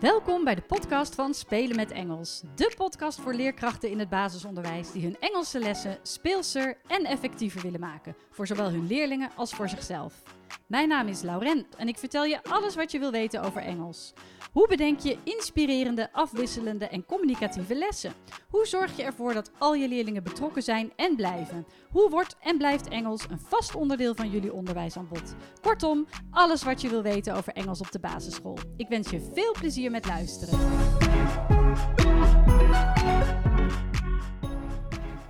Welkom bij de podcast van Spelen met Engels. De podcast voor leerkrachten in het basisonderwijs die hun Engelse lessen speelser en effectiever willen maken. Voor zowel hun leerlingen als voor zichzelf. Mijn naam is Lauren en ik vertel je alles wat je wil weten over Engels. Hoe bedenk je inspirerende, afwisselende en communicatieve lessen? Hoe zorg je ervoor dat al je leerlingen betrokken zijn en blijven? Hoe wordt en blijft Engels een vast onderdeel van jullie onderwijsaanbod? Kortom, alles wat je wil weten over Engels op de basisschool. Ik wens je veel plezier met luisteren.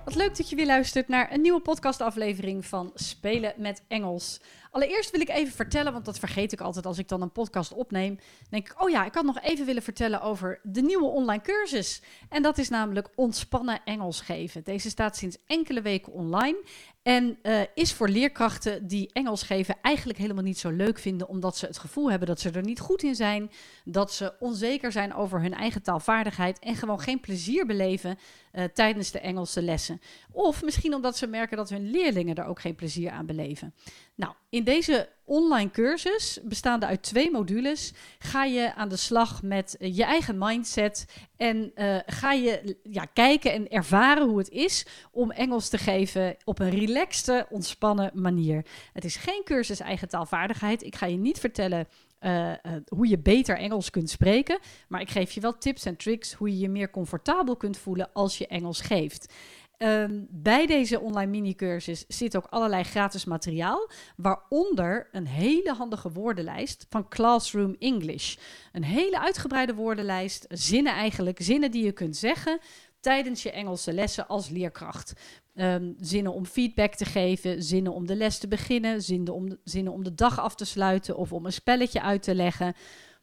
Wat leuk dat je weer luistert naar een nieuwe podcastaflevering van Spelen met Engels. Allereerst wil ik even vertellen, want dat vergeet ik altijd als ik dan een podcast opneem. Denk ik, oh ja, ik had nog even willen vertellen over de nieuwe online cursus. En dat is namelijk ontspannen Engels geven. Deze staat sinds enkele weken online. En uh, is voor leerkrachten die Engels geven eigenlijk helemaal niet zo leuk vinden, omdat ze het gevoel hebben dat ze er niet goed in zijn, dat ze onzeker zijn over hun eigen taalvaardigheid en gewoon geen plezier beleven uh, tijdens de Engelse lessen. Of misschien omdat ze merken dat hun leerlingen er ook geen plezier aan beleven. Nou, deze online cursus, bestaande uit twee modules, ga je aan de slag met uh, je eigen mindset en uh, ga je ja, kijken en ervaren hoe het is om Engels te geven op een relaxte, ontspannen manier. Het is geen cursus eigen taalvaardigheid. Ik ga je niet vertellen uh, hoe je beter Engels kunt spreken. Maar ik geef je wel tips en tricks hoe je je meer comfortabel kunt voelen als je Engels geeft. Um, bij deze online mini-cursus zit ook allerlei gratis materiaal, waaronder een hele handige woordenlijst van Classroom English. Een hele uitgebreide woordenlijst, zinnen eigenlijk, zinnen die je kunt zeggen tijdens je Engelse lessen als leerkracht. Um, zinnen om feedback te geven, zinnen om de les te beginnen, zinnen om, de, zinnen om de dag af te sluiten of om een spelletje uit te leggen.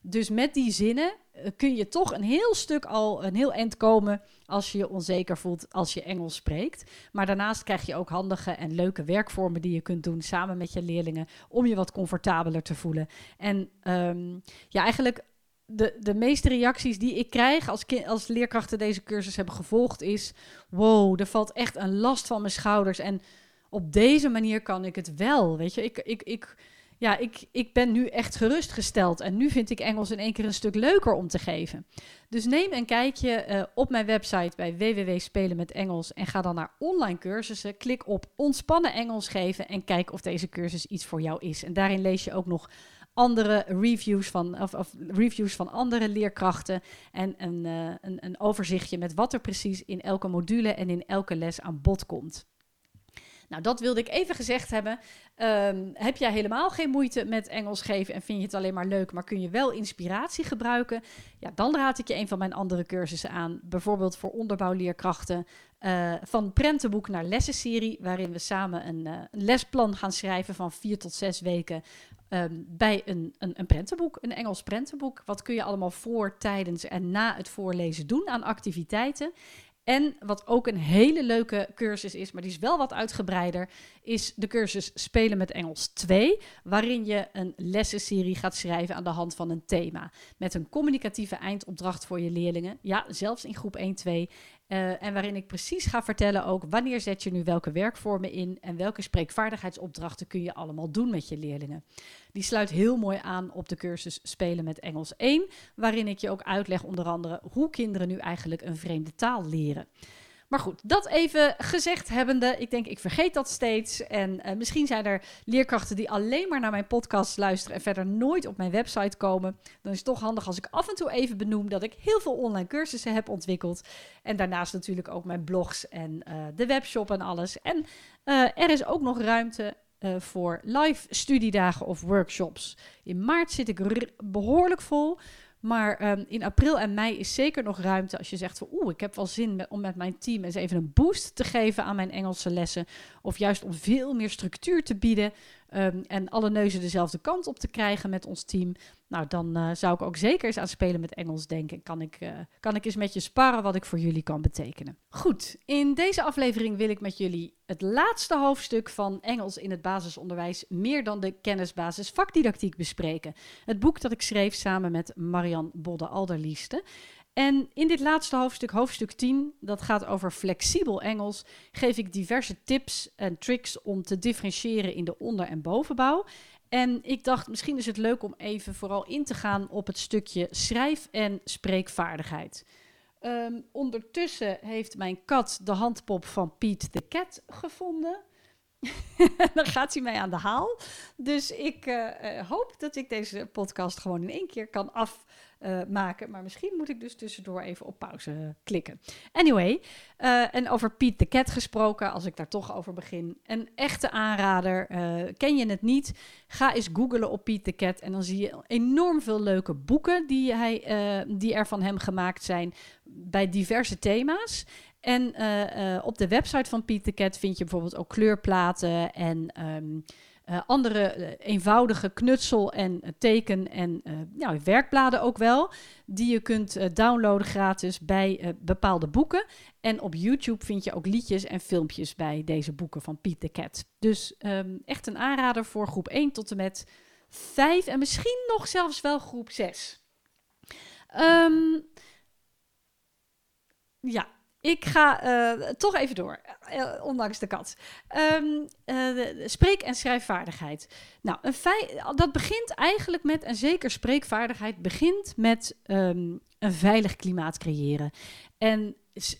Dus met die zinnen kun je toch een heel stuk al een heel eind komen als je je onzeker voelt als je Engels spreekt. Maar daarnaast krijg je ook handige en leuke werkvormen die je kunt doen samen met je leerlingen om je wat comfortabeler te voelen. En um, ja, eigenlijk de, de meeste reacties die ik krijg als, als leerkrachten deze cursus hebben gevolgd is... wow, er valt echt een last van mijn schouders en op deze manier kan ik het wel, weet je. Ik, ik, ik, ja, ik, ik ben nu echt gerustgesteld en nu vind ik Engels in één keer een stuk leuker om te geven. Dus neem een kijkje uh, op mijn website bij www.spelen met Engels en ga dan naar online cursussen. Klik op ontspannen Engels geven en kijk of deze cursus iets voor jou is. En daarin lees je ook nog andere reviews van, of, of, reviews van andere leerkrachten. En een, uh, een, een overzichtje met wat er precies in elke module en in elke les aan bod komt. Nou, dat wilde ik even gezegd hebben. Um, heb jij helemaal geen moeite met Engels geven en vind je het alleen maar leuk, maar kun je wel inspiratie gebruiken? Ja, dan raad ik je een van mijn andere cursussen aan. Bijvoorbeeld voor onderbouwleerkrachten. Uh, van prentenboek naar lessenserie, waarin we samen een, uh, een lesplan gaan schrijven van vier tot zes weken um, bij een, een, een prentenboek, een Engels prentenboek. Wat kun je allemaal voor, tijdens en na het voorlezen doen aan activiteiten? En wat ook een hele leuke cursus is, maar die is wel wat uitgebreider, is de cursus Spelen met Engels 2, waarin je een lessenserie gaat schrijven aan de hand van een thema. Met een communicatieve eindopdracht voor je leerlingen. Ja, zelfs in groep 1, 2. Uh, en waarin ik precies ga vertellen ook wanneer zet je nu welke werkvormen in en welke spreekvaardigheidsopdrachten kun je allemaal doen met je leerlingen. Die sluit heel mooi aan op de cursus Spelen met Engels 1, waarin ik je ook uitleg onder andere hoe kinderen nu eigenlijk een vreemde taal leren. Maar goed, dat even gezegd hebbende. Ik denk, ik vergeet dat steeds. En uh, misschien zijn er leerkrachten die alleen maar naar mijn podcast luisteren en verder nooit op mijn website komen. Dan is het toch handig als ik af en toe even benoem dat ik heel veel online cursussen heb ontwikkeld. En daarnaast natuurlijk ook mijn blogs en uh, de webshop en alles. En uh, er is ook nog ruimte voor live studiedagen of workshops. In maart zit ik behoorlijk vol. Maar um, in april en mei is zeker nog ruimte als je zegt oeh, ik heb wel zin om met mijn team eens even een boost te geven aan mijn Engelse lessen. Of juist om veel meer structuur te bieden um, en alle neuzen dezelfde kant op te krijgen met ons team. Nou, dan uh, zou ik ook zeker eens aan spelen met Engels denken. Kan ik, uh, kan ik eens met je sparren wat ik voor jullie kan betekenen. Goed, in deze aflevering wil ik met jullie het laatste hoofdstuk van Engels in het basisonderwijs meer dan de kennisbasis vakdidactiek bespreken. Het boek dat ik schreef samen met Marian Bodde Alderlieste. En in dit laatste hoofdstuk, hoofdstuk 10, dat gaat over flexibel Engels, geef ik diverse tips en tricks om te differentiëren in de onder- en bovenbouw. En ik dacht, misschien is het leuk om even vooral in te gaan op het stukje schrijf- en spreekvaardigheid. Ehm, ondertussen heeft mijn kat de handpop van Piet de Cat gevonden. dan gaat hij mij aan de haal. Dus ik uh, hoop dat ik deze podcast gewoon in één keer kan afmaken. maar misschien moet ik dus tussendoor even op pauze klikken. Anyway, uh, en over Piet de Cat gesproken, als ik daar toch over begin. Een echte aanrader. ken je het niet? Ga eens googlen op Piet de Cat. En dan zie je enorm veel leuke boeken die, hij, die er van hem gemaakt zijn bij diverse thema's. En op de website van Piet de Cat vind je bijvoorbeeld ook kleurplaten en um, uh, andere eenvoudige knutsel- en teken- en ja, werkbladen ook wel. Die je kunt downloaden gratis bij bepaalde boeken. En op YouTube vind je ook liedjes en filmpjes bij deze boeken van Piet de Cat. Dus um, echt een aanrader voor groep 1 tot en met 5 en misschien nog zelfs wel groep 6. Um, ja, ik ga uh, toch even door, uh, ondanks de kat. Um, spreek- en schrijfvaardigheid. Nou, een dat begint eigenlijk met, en zeker spreekvaardigheid, begint met um, een veilig klimaat creëren. En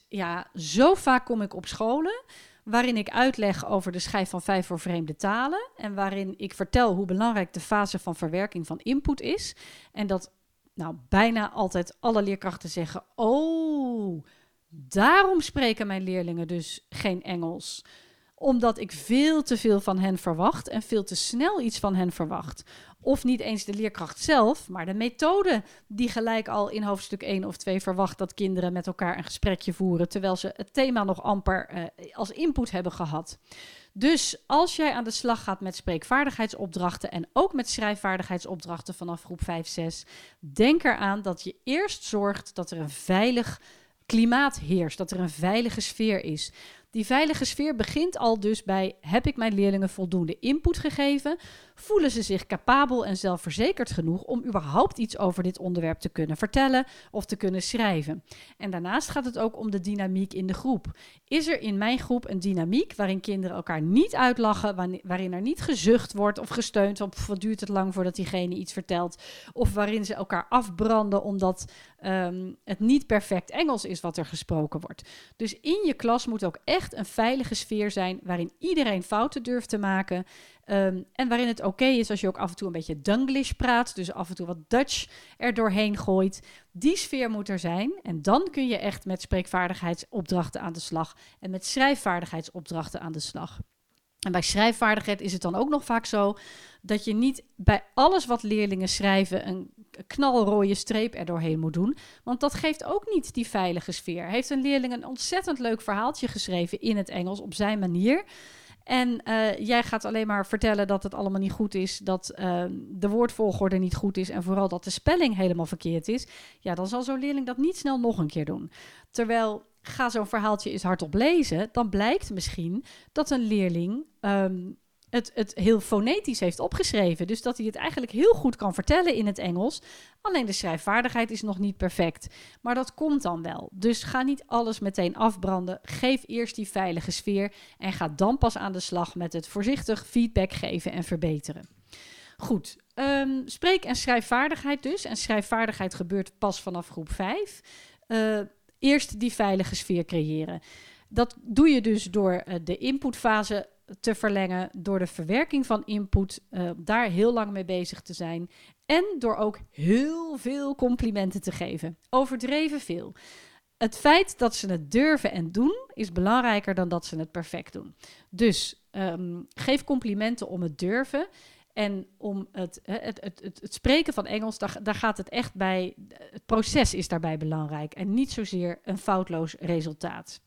ja, zo vaak kom ik op scholen waarin ik uitleg over de schijf van vijf voor vreemde talen. En waarin ik vertel hoe belangrijk de fase van verwerking van input is. En dat nou bijna altijd alle leerkrachten zeggen: Oh Daarom spreken mijn leerlingen dus geen Engels omdat ik veel te veel van hen verwacht en veel te snel iets van hen verwacht. Of niet eens de leerkracht zelf, maar de methode die gelijk al in hoofdstuk 1 of 2 verwacht dat kinderen met elkaar een gesprekje voeren, terwijl ze het thema nog amper uh, als input hebben gehad. Dus als jij aan de slag gaat met spreekvaardigheidsopdrachten en ook met schrijfvaardigheidsopdrachten vanaf groep 5, 6, denk eraan dat je eerst zorgt dat er een veilig klimaat heerst, dat er een veilige sfeer is. Die veilige sfeer begint al dus bij: heb ik mijn leerlingen voldoende input gegeven? Voelen ze zich capabel en zelfverzekerd genoeg om überhaupt iets over dit onderwerp te kunnen vertellen of te kunnen schrijven? En daarnaast gaat het ook om de dynamiek in de groep. Is er in mijn groep een dynamiek waarin kinderen elkaar niet uitlachen, waarin er niet gezucht wordt of gesteund, of wat duurt het lang voordat diegene iets vertelt, of waarin ze elkaar afbranden omdat um, het niet perfect Engels is wat er gesproken wordt. Dus in je klas moet ook echt een veilige sfeer zijn waarin iedereen fouten durft te maken. Um, en waarin het oké is als je ook af en toe een beetje Dunglish praat, dus af en toe wat Dutch er doorheen gooit. Die sfeer moet er zijn. En dan kun je echt met spreekvaardigheidsopdrachten aan de slag en met schrijfvaardigheidsopdrachten aan de slag. En bij schrijfvaardigheid is het dan ook nog vaak zo dat je niet bij alles wat leerlingen schrijven een knalrooie streep er doorheen moet doen. Want dat geeft ook niet die veilige sfeer. Heeft een leerling een ontzettend leuk verhaaltje geschreven in het Engels op zijn manier. En uh, jij gaat alleen maar vertellen dat het allemaal niet goed is, dat uh, de woordvolgorde niet goed is en vooral dat de spelling helemaal verkeerd is. Ja, dan zal zo'n leerling dat niet snel nog een keer doen. Terwijl ga zo'n verhaaltje eens hardop lezen, dan blijkt misschien dat een leerling um, het, het heel fonetisch heeft opgeschreven. Dus dat hij het eigenlijk heel goed kan vertellen in het Engels. Alleen de schrijfvaardigheid is nog niet perfect. Maar dat komt dan wel. Dus ga niet alles meteen afbranden. Geef eerst die veilige sfeer en ga dan pas aan de slag met het voorzichtig feedback geven en verbeteren. Goed, um, spreek- en schrijfvaardigheid dus. En schrijfvaardigheid gebeurt pas vanaf groep 5. Uh, eerst die veilige sfeer creëren. Dat doe je dus door uh, de inputfase te verlengen, door de verwerking van input uh, daar heel lang mee bezig te zijn en door ook heel veel complimenten te geven. Overdreven veel. Het feit dat ze het durven en doen is belangrijker dan dat ze het perfect doen. Dus um, geef complimenten om het durven. En om het, het, het, het, het spreken van Engels, daar, daar, gaat het echt bij. Het proces is daarbij belangrijk en niet zozeer een foutloos resultaat.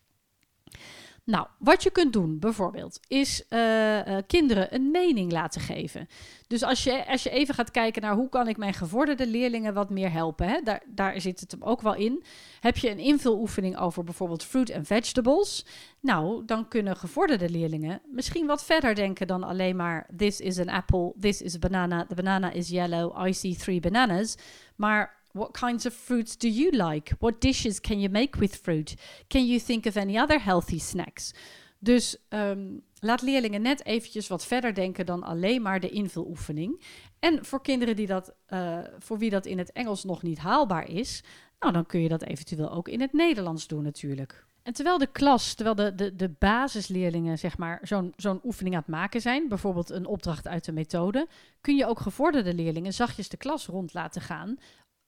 Nou, wat je kunt doen bijvoorbeeld, is uh, uh, kinderen een mening laten geven. Dus als je, als je even gaat kijken naar hoe kan ik mijn gevorderde leerlingen wat meer helpen, hè, daar, daar zit het hem ook wel in. Heb je een invuloefening over bijvoorbeeld fruit en vegetables? Nou, dan kunnen gevorderde leerlingen misschien wat verder denken dan alleen maar this is an apple, this is a banana, the banana is yellow, I see three bananas. Maar What kinds of fruits do you like? What dishes can you make with fruit? Can you think of any other healthy snacks? Dus um, laat leerlingen net eventjes wat verder denken dan alleen maar de invuloefening. En voor kinderen die dat, uh, voor wie dat in het Engels nog niet haalbaar is, nou, dan kun je dat eventueel ook in het Nederlands doen natuurlijk. En terwijl de klas, terwijl de, de, de basisleerlingen zeg maar zo'n zo'n oefening aan het maken zijn, bijvoorbeeld een opdracht uit de methode, kun je ook gevorderde leerlingen zachtjes de klas rond laten gaan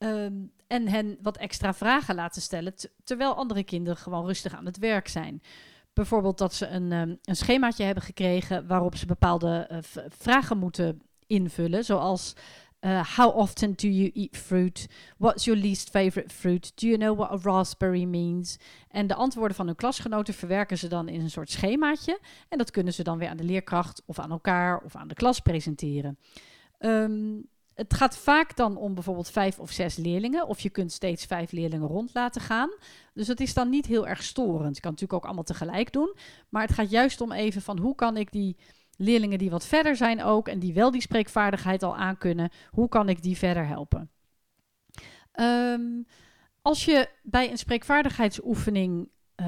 ehm, en hen wat extra vragen laten stellen, terwijl andere kinderen gewoon rustig aan het werk zijn. Bijvoorbeeld dat ze een, um, een schemaatje hebben gekregen waarop ze bepaalde uh, vragen moeten invullen, zoals uh, how often do you eat fruit? What's your least favorite fruit? Do you know what a raspberry means? En de antwoorden van hun klasgenoten verwerken ze dan in een soort schemaatje. En dat kunnen ze dan weer aan de leerkracht of aan elkaar of aan de klas presenteren. Um, het gaat vaak dan om bijvoorbeeld vijf of zes leerlingen. Of je kunt steeds vijf leerlingen rond laten gaan. Dus dat is dan niet heel erg storend. Je kan natuurlijk ook allemaal tegelijk doen. Maar het gaat juist om even van hoe kan ik die leerlingen die wat verder zijn ook en die wel die spreekvaardigheid al aankunnen, hoe kan ik die verder helpen? Um, als je bij een spreekvaardigheidsoefening, uh,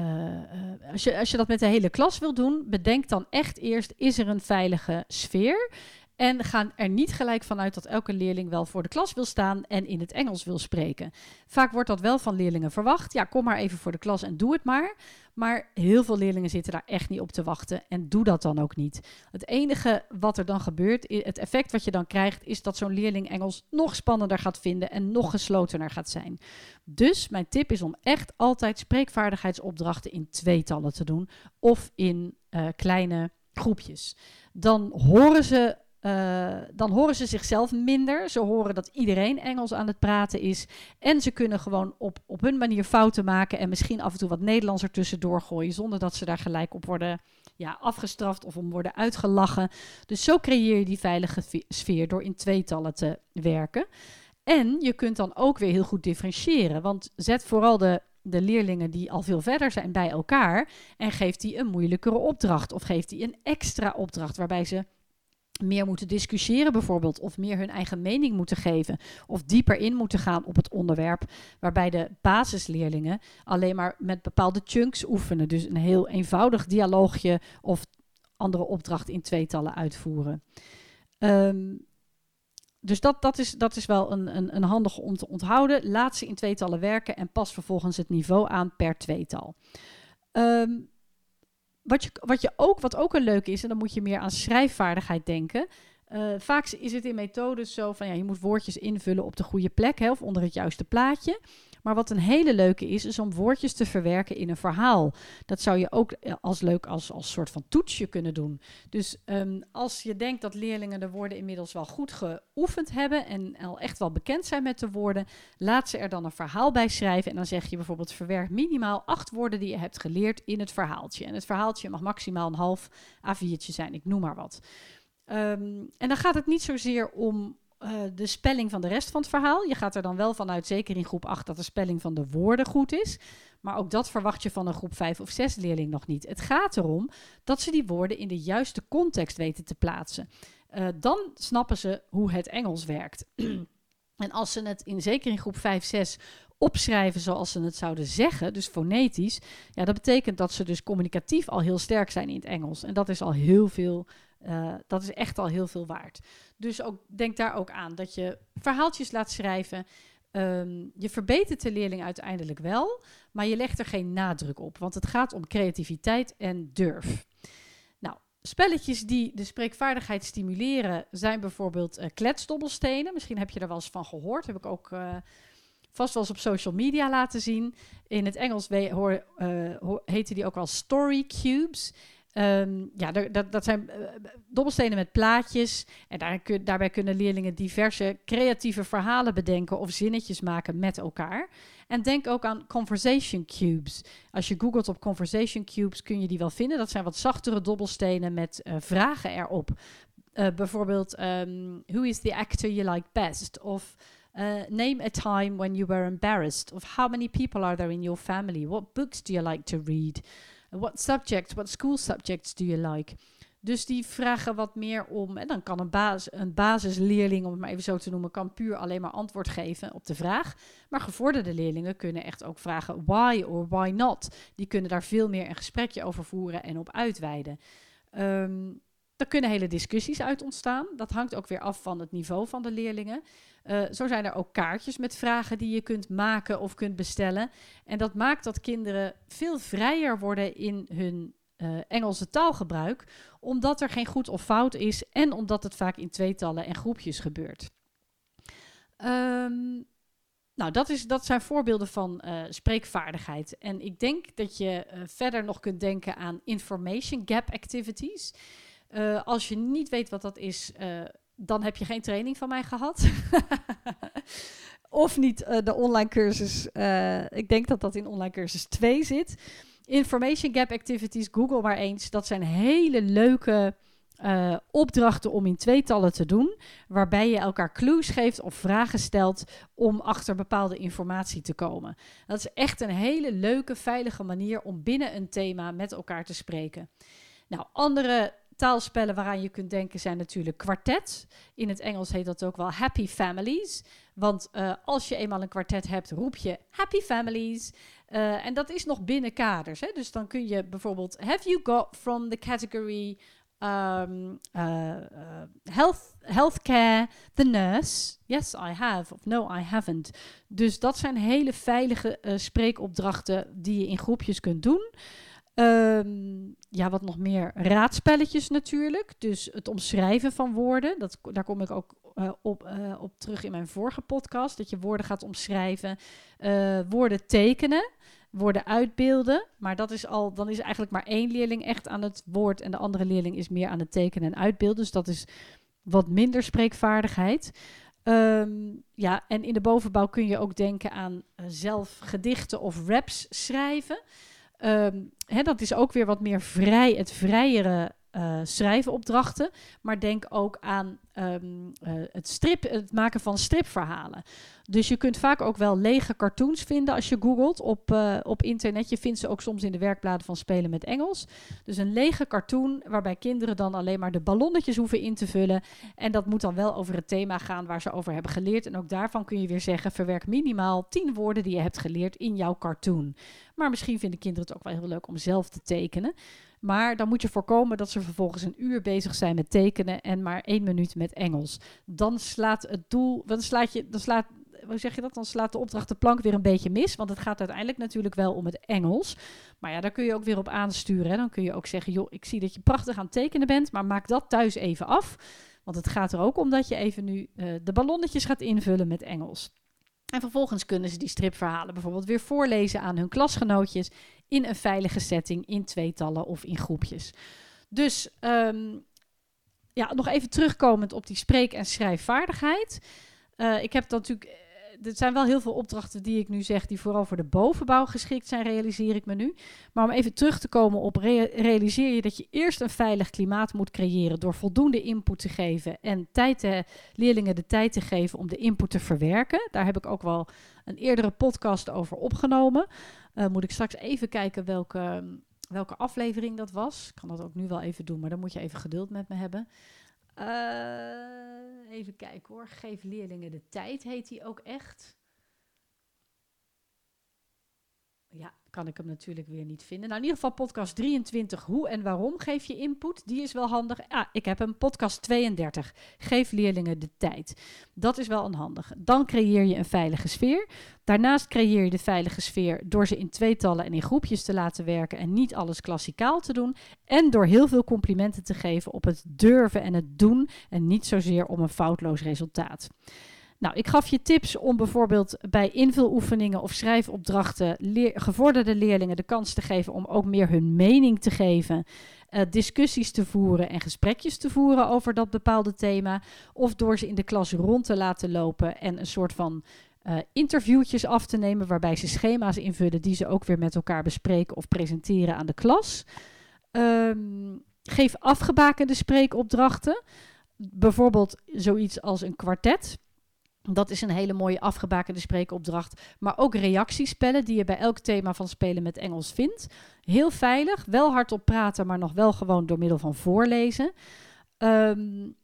als, je, als je dat met de hele klas wil doen, bedenk dan echt eerst, is er een veilige sfeer? En gaan er niet gelijk vanuit dat elke leerling wel voor de klas wil staan en in het Engels wil spreken. Vaak wordt dat wel van leerlingen verwacht. Ja, kom maar even voor de klas en doe het maar. Maar heel veel leerlingen zitten daar echt niet op te wachten en doe dat dan ook niet. Het enige wat er dan gebeurt, het effect wat je dan krijgt, is dat zo'n leerling Engels nog spannender gaat vinden en nog geslotener gaat zijn. Dus mijn tip is om echt altijd spreekvaardigheidsopdrachten in tweetallen te doen of in uh, kleine groepjes. Dan horen ze uh, dan horen ze zichzelf minder. Ze horen dat iedereen Engels aan het praten is. En ze kunnen gewoon op, op hun manier fouten maken. En misschien af en toe wat Nederlands ertussendoor gooien. Zonder dat ze daar gelijk op worden ja, afgestraft of om worden uitgelachen. Dus zo creëer je die veilige sfeer door in tweetallen te werken. En je kunt dan ook weer heel goed differentiëren. Want zet vooral de de leerlingen die al veel verder zijn bij elkaar en geeft die een moeilijkere opdracht of geeft die een extra opdracht waarbij ze meer moeten discussiëren bijvoorbeeld, of meer hun eigen mening moeten geven, of dieper in moeten gaan op het onderwerp, waarbij de basisleerlingen alleen maar met bepaalde chunks oefenen. Dus een heel eenvoudig dialoogje of andere opdracht in tweetallen uitvoeren. Um, dus dat, dat, is, dat is wel een, een, een handige om te onthouden. Laat ze in tweetallen werken en pas vervolgens het niveau aan per tweetal. Um, wat, je, wat, je ook, wat ook een leuke is, en dan moet je meer aan schrijfvaardigheid denken. Uh, vaak is het in methodes zo van ja, je moet woordjes invullen op de goede plek hè, of onder het juiste plaatje. Maar wat een hele leuke is, is om woordjes te verwerken in een verhaal. Dat zou je ook eh, als leuk als, als soort van toetsje kunnen doen. Dus um, als je denkt dat leerlingen de woorden inmiddels wel goed geoefend hebben en al echt wel bekend zijn met de woorden, laat ze er dan een verhaal bij schrijven. En dan zeg je bijvoorbeeld: verwerk minimaal acht woorden die je hebt geleerd in het verhaaltje. En het verhaaltje mag maximaal een half A4'tje zijn, ik noem maar wat. Um, en dan gaat het niet zozeer om uh, de spelling van de rest van het verhaal. Je gaat er dan wel vanuit, zeker in groep 8, dat de spelling van de woorden goed is. Maar ook dat verwacht je van een groep 5 of 6 leerling nog niet. Het gaat erom dat ze die woorden in de juiste context weten te plaatsen. Uh, dan snappen ze hoe het Engels werkt. en als ze het in, zeker in groep 5, 6 opschrijven zoals ze het zouden zeggen, dus fonetisch, ja, dat betekent dat ze dus communicatief al heel sterk zijn in het Engels. En dat is al heel veel uh, dat is echt al heel veel waard. Dus ook, denk daar ook aan dat je verhaaltjes laat schrijven. Um, je verbetert de leerling uiteindelijk wel, maar je legt er geen nadruk op, want het gaat om creativiteit en durf. Nou, spelletjes die de spreekvaardigheid stimuleren zijn bijvoorbeeld uh, kletsdobbelstenen. Misschien heb je er wel eens van gehoord, heb ik ook uh, vast wel eens op social media laten zien. In het Engels hoor, heten die ook wel story cubes. Um, ja, dat, dat zijn uh, dobbelstenen met plaatjes. En daar kun, daarbij kunnen leerlingen diverse creatieve verhalen bedenken of zinnetjes maken met elkaar. En denk ook aan conversation cubes. Als je googelt op conversation cubes kun je die wel vinden. Dat zijn wat zachtere dobbelstenen met uh, vragen erop. Uh, bijvoorbeeld, um, who is the actor you like best? Of name a time when you were embarrassed. Of how many people are there in your family? What books do you like to read? What subjects, what school subjects do you like? Dus die vragen wat meer om. En dan kan een, basis, een basisleerling, om het maar even zo te noemen, kan puur alleen maar antwoord geven op de vraag. Maar gevorderde leerlingen kunnen echt ook vragen why or why not. Die kunnen daar veel meer een gesprekje over voeren en op uitweiden. Um, er kunnen hele discussies uit ontstaan. Dat hangt ook weer af van het niveau van de leerlingen. Uh, zo zijn er ook kaartjes met vragen die je kunt maken of kunt bestellen. En dat maakt dat kinderen veel vrijer worden in hun uh, Engelse taalgebruik, omdat er geen goed of fout is en omdat het vaak in tweetallen en groepjes gebeurt. Um, nou, dat, is, dat zijn voorbeelden van uh, spreekvaardigheid. En ik denk dat je verder nog kunt denken aan information gap activities. Uh, als je niet weet wat dat is, dan heb je geen training van mij gehad. of niet de online cursus. ik denk dat dat in online cursus 2 zit. Information gap activities, Google maar eens. Dat zijn hele leuke opdrachten om in tweetallen te doen, waarbij je elkaar clues geeft of vragen stelt om achter bepaalde informatie te komen. Dat is echt een hele leuke, veilige manier om binnen een thema met elkaar te spreken. Nou, andere taalspellen waaraan je kunt denken zijn natuurlijk kwartet. In het Engels heet dat ook wel happy families. Want uh, als je eenmaal een kwartet hebt, roep je happy families. Uh, en dat is nog binnen kaders. Hè? Dus dan kun je bijvoorbeeld, have you got from the category um, uh, health, healthcare, the nurse. Yes, I have. Of no, I haven't. Dus dat zijn hele veilige spreekopdrachten die je in groepjes kunt doen. Um, ja, wat nog meer? Raadspelletjes natuurlijk. Dus het omschrijven van woorden. Dat, daar kom ik ook uh, op, uh, op terug in mijn vorige podcast. Dat je woorden gaat omschrijven. Uh, woorden tekenen worden uitbeelden. Maar dat is al, dan is eigenlijk maar één leerling echt aan het woord en de andere leerling is meer aan het tekenen en uitbeelden. Dus dat is wat minder spreekvaardigheid. Um, ja, en in de bovenbouw kun je ook denken aan zelf gedichten of raps schrijven. Um, hè, dat is ook weer wat meer vrij, het vrijere uh, schrijvenopdrachten. Maar denk ook aan um, uh, het, strip, het maken van stripverhalen. Dus je kunt vaak ook wel lege cartoons vinden als je googelt op, uh, op internet. Je vindt ze ook soms in de werkbladen van Spelen met Engels. Dus een lege cartoon waarbij kinderen dan alleen maar de ballonnetjes hoeven in te vullen. En dat moet dan wel over het thema gaan waar ze over hebben geleerd. En ook daarvan kun je weer zeggen: verwerk minimaal 10 woorden die je hebt geleerd in jouw cartoon. Maar misschien vinden kinderen het ook wel heel leuk om zelf te tekenen. Maar dan moet je voorkomen dat ze vervolgens een uur bezig zijn met tekenen en maar één minuut met Engels. Dan slaat het doel, dan slaat je, dan slaat, hoe zeg je dat? Dan slaat de opdracht de plank weer een beetje mis. Want het gaat uiteindelijk natuurlijk wel om het Engels. Maar ja, daar kun je ook weer op aansturen. Hè. Dan kun je ook zeggen, joh, ik zie dat je prachtig aan het tekenen bent, maar maak dat thuis even af. Want het gaat er ook om dat je even nu uh, de ballonnetjes gaat invullen met Engels. En vervolgens kunnen ze die stripverhalen bijvoorbeeld weer voorlezen aan hun klasgenootjes in een veilige setting, in tweetallen of in groepjes. Dus um, ja, nog even terugkomend op die spreek- en schrijfvaardigheid. Uh, ik heb dan natuurlijk er zijn wel heel veel opdrachten die ik nu zeg, die vooral voor de bovenbouw geschikt zijn, realiseer ik me nu. Maar om even terug te komen op, realiseer je dat je eerst een veilig klimaat moet creëren door voldoende input te geven en tijd te, leerlingen de tijd te geven om de input te verwerken. Daar heb ik ook wel een eerdere podcast over opgenomen. Uh, moet ik straks even kijken welke, welke aflevering dat was. Ik kan dat ook nu wel even doen, maar dan moet je even geduld met me hebben. Uh, even kijken hoor. Geef leerlingen de tijd, heet die ook echt. Ja, kan ik hem natuurlijk weer niet vinden. Nou, in ieder geval podcast 23, hoe en waarom geef je input? Die is wel handig. Ah, ik heb een podcast 32, geef leerlingen de tijd. Dat is wel een handige. Dan creëer je een veilige sfeer. Daarnaast creëer je de veilige sfeer door ze in tweetallen en in groepjes te laten werken en niet alles klassikaal te doen. En door heel veel complimenten te geven op het durven en het doen en niet zozeer om een foutloos resultaat. Nou, ik gaf je tips om bijvoorbeeld bij invuloefeningen of schrijfopdrachten gevorderde leerlingen de kans te geven om ook meer hun mening te geven, uh, discussies te voeren en gesprekjes te voeren over dat bepaalde thema. Of door ze in de klas rond te laten lopen en een soort van uh, interviewtjes af te nemen waarbij ze schema's invullen die ze ook weer met elkaar bespreken of presenteren aan de klas. Um, geef afgebakende spreekopdrachten. Bijvoorbeeld zoiets als een kwartet. Dat is een hele mooie afgebakende spreekopdracht. Maar ook reactiespellen die je bij elk thema van spelen met Engels vindt. Heel veilig, wel hardop praten, maar nog wel gewoon door middel van voorlezen. Um,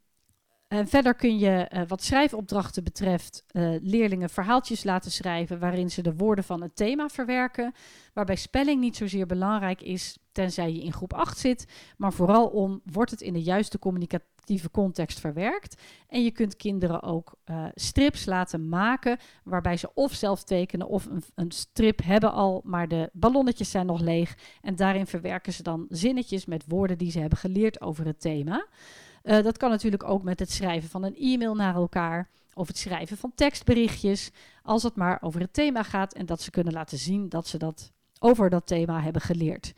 En verder kun je eh, wat schrijfopdrachten betreft eh, leerlingen verhaaltjes laten schrijven waarin ze de woorden van het thema verwerken. Waarbij spelling niet zozeer belangrijk is, tenzij je in groep 8 zit, maar vooral om wordt het in de juiste communicatieve context verwerkt. En je kunt kinderen ook uh, strips laten maken waarbij ze of zelf tekenen of een, een strip hebben al, maar de ballonnetjes zijn nog leeg. En daarin verwerken ze dan zinnetjes met woorden die ze hebben geleerd over het thema. Uh, dat kan natuurlijk ook met het schrijven van een e-mail naar elkaar of het schrijven van tekstberichtjes, als het maar over het thema gaat en dat ze kunnen laten zien dat ze dat over dat thema hebben geleerd.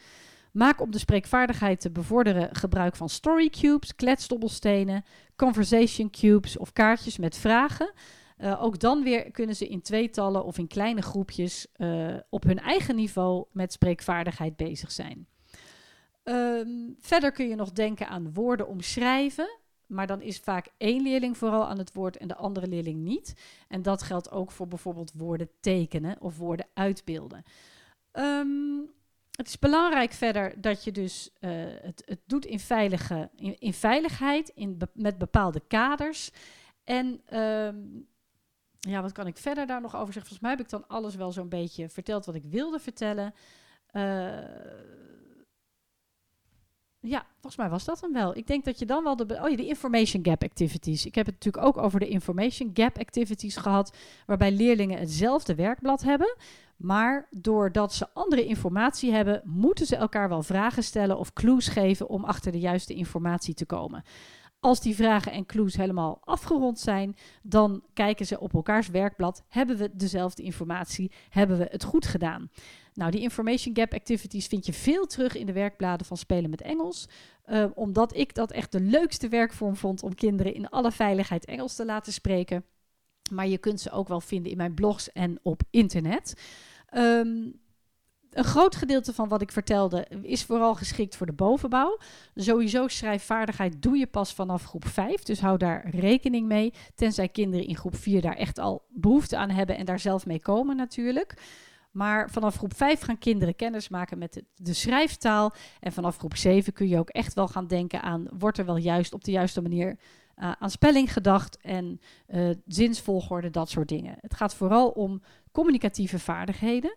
Maak om de spreekvaardigheid te bevorderen gebruik van story cubes, kletsdobbelstenen, conversation cubes of kaartjes met vragen. Uh, ook dan weer kunnen ze in tweetallen of in kleine groepjes uh, op hun eigen niveau met spreekvaardigheid bezig zijn. Um, verder kun je nog denken aan woorden omschrijven. Maar dan is vaak één leerling vooral aan het woord en de andere leerling niet. En dat geldt ook voor bijvoorbeeld woorden tekenen of woorden uitbeelden. Um, het is belangrijk verder dat je dus uh, het, het, doet in, veilige, in, veiligheid, in met bepaalde kaders. En um, ja, wat kan ik verder daar nog over zeggen? Volgens mij heb ik dan alles wel zo'n beetje verteld wat ik wilde vertellen. Uh, ja, volgens mij was dat hem wel. Ik denk dat je dan wel de. Oh ja, de information gap activities. Ik heb het natuurlijk ook over de information gap activities gehad. Waarbij leerlingen hetzelfde werkblad hebben. Maar doordat ze andere informatie hebben, moeten ze elkaar wel vragen stellen of clues geven om achter de juiste informatie te komen. Als die vragen en clues helemaal afgerond zijn, dan kijken ze op elkaars werkblad. Hebben we dezelfde informatie? Hebben we het goed gedaan? Nou, die information gap activities vind je veel terug in de werkbladen van Spelen met Engels. Uh, omdat ik dat echt de leukste werkvorm vond om kinderen in alle veiligheid Engels te laten spreken. Maar je kunt ze ook wel vinden in mijn blogs en op internet. Um, een groot gedeelte van wat ik vertelde is vooral geschikt voor de bovenbouw. Sowieso schrijfvaardigheid doe je pas vanaf groep 5, dus hou daar rekening mee. Tenzij kinderen in groep 4 daar echt al behoefte aan hebben en daar zelf mee komen natuurlijk. Maar vanaf groep 5 gaan kinderen kennis maken met de, schrijftaal. En vanaf groep 7 kun je ook echt wel gaan denken aan: wordt er wel juist op de juiste manier uh, aan spelling gedacht en uh, zinsvolgorde, dat soort dingen. Het gaat vooral om communicatieve vaardigheden.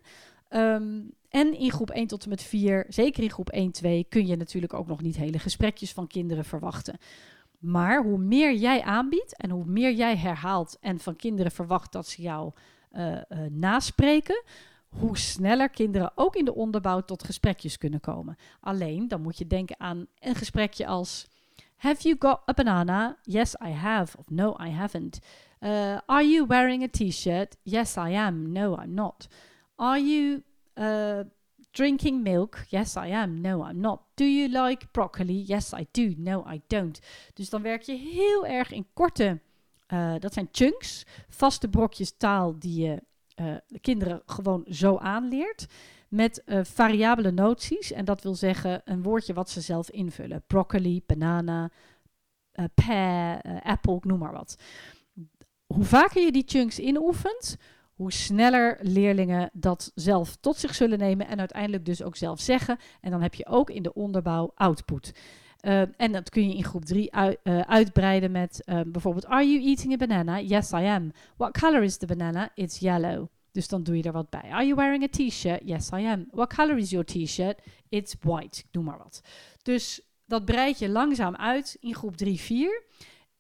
Um, en in groep 1 tot en met 4, zeker in groep 1, 2, kun je natuurlijk ook nog niet hele gesprekjes van kinderen verwachten. Maar hoe meer jij aanbiedt en hoe meer jij herhaalt en van kinderen verwacht dat ze jou uh, uh, naspreken, hoe sneller kinderen ook in de onderbouw tot gesprekjes kunnen komen. Alleen dan moet je denken aan een gesprekje als: Have you got a banana? Yes, I have. Of no, I haven't. Uh, are you wearing a t-shirt? Yes, I am. No, I'm not. Are you uh, drinking milk? Yes, I am. No, I'm not. Do you like broccoli? Yes, I do. No, I don't. Dus dan werk je heel erg in korte, uh, dat zijn chunks, vaste brokjes taal die je uh, de kinderen gewoon zo aanleert. Met variabele noties. En dat wil zeggen een woordje wat ze zelf invullen. Broccoli, banana, pear, apple, noem maar wat. Hoe vaker je die chunks inoefent, hoe sneller leerlingen dat zelf tot zich zullen nemen en uiteindelijk dus ook zelf zeggen. En dan heb je ook in de onderbouw output. Uh, en dat kun je in groep 3 uit, uh, uitbreiden met uh, bijvoorbeeld: Are you eating a banana? Yes, I am. What color is the banana? It's yellow. Dus dan doe je er wat bij. Are you wearing a t-shirt? Yes, I am. What color is your t-shirt? It's white. Noem maar wat. Dus dat breid je langzaam uit in groep 3, 4.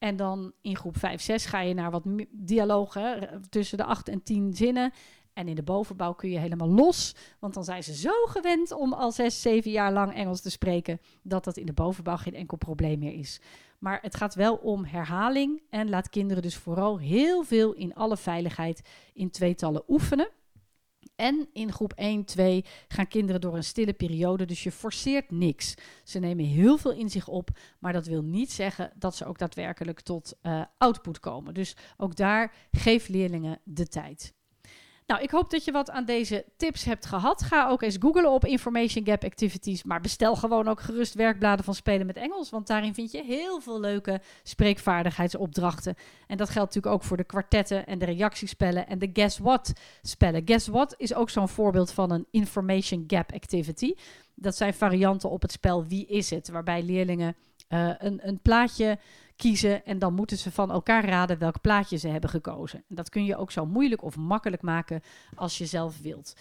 En dan in groep 5, 6 ga je naar wat dialogen tussen de 8 en 10 zinnen. En in de bovenbouw kun je helemaal los. Want dan zijn ze zo gewend om al 6, 7 jaar lang Engels te spreken. dat dat in de bovenbouw geen enkel probleem meer is. Maar het gaat wel om herhaling. En laat kinderen dus vooral heel veel in alle veiligheid in tweetallen oefenen. En in groep 1, 2 gaan kinderen door een stille periode, dus je forceert niks. Ze nemen heel veel in zich op, maar dat wil niet zeggen dat ze ook daadwerkelijk tot uh, output komen. Dus ook daar geef leerlingen de tijd. Nou, ik hoop dat je wat aan deze tips hebt gehad. Ga ook eens googlen op Information Gap Activities. Maar bestel gewoon ook gerust werkbladen van Spelen met Engels. Want daarin vind je heel veel leuke spreekvaardigheidsopdrachten. En dat geldt natuurlijk ook voor de kwartetten en de reactiespellen en de Guess What spellen. Guess What is ook zo'n voorbeeld van een Information Gap Activity. Dat zijn varianten op het spel Wie is het? Waarbij leerlingen eh, een, een plaatje kiezen en dan moeten ze van elkaar raden welk plaatje ze hebben gekozen. En dat kun je ook zo moeilijk of makkelijk maken als je zelf wilt.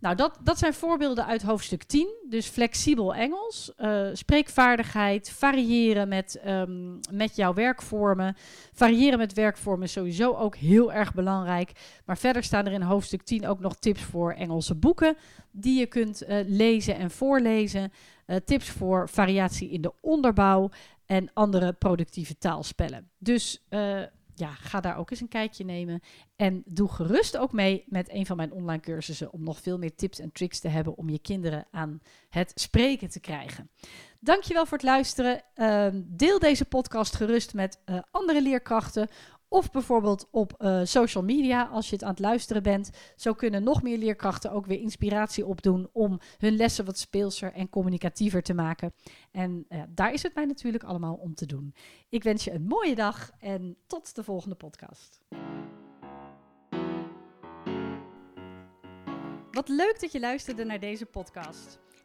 Nou, dat, dat zijn voorbeelden uit hoofdstuk 10. Dus flexibel Engels, uh, spreekvaardigheid, variëren met, um, met jouw werkvormen. Variëren met werkvormen is sowieso ook heel erg belangrijk. Maar verder staan er in hoofdstuk 10 ook nog tips voor Engelse boeken die je kunt uh, lezen en voorlezen. Uh, tips voor variatie in de onderbouw en andere productieve taalspellen. Dus ja, ga daar ook eens een kijkje nemen. En doe gerust ook mee met een van mijn online cursussen om nog veel meer tips en tricks te hebben om je kinderen aan het spreken te krijgen. Dankjewel voor het luisteren. Uh, deel deze podcast gerust met uh, andere leerkrachten of bijvoorbeeld op uh, social media als je het aan het luisteren bent. Zo kunnen nog meer leerkrachten ook weer inspiratie opdoen om hun lessen wat speelser en communicatiever te maken. En daar is het mij natuurlijk allemaal om te doen. Ik wens je een mooie dag en tot de volgende podcast. Wat leuk dat je luisterde naar deze podcast.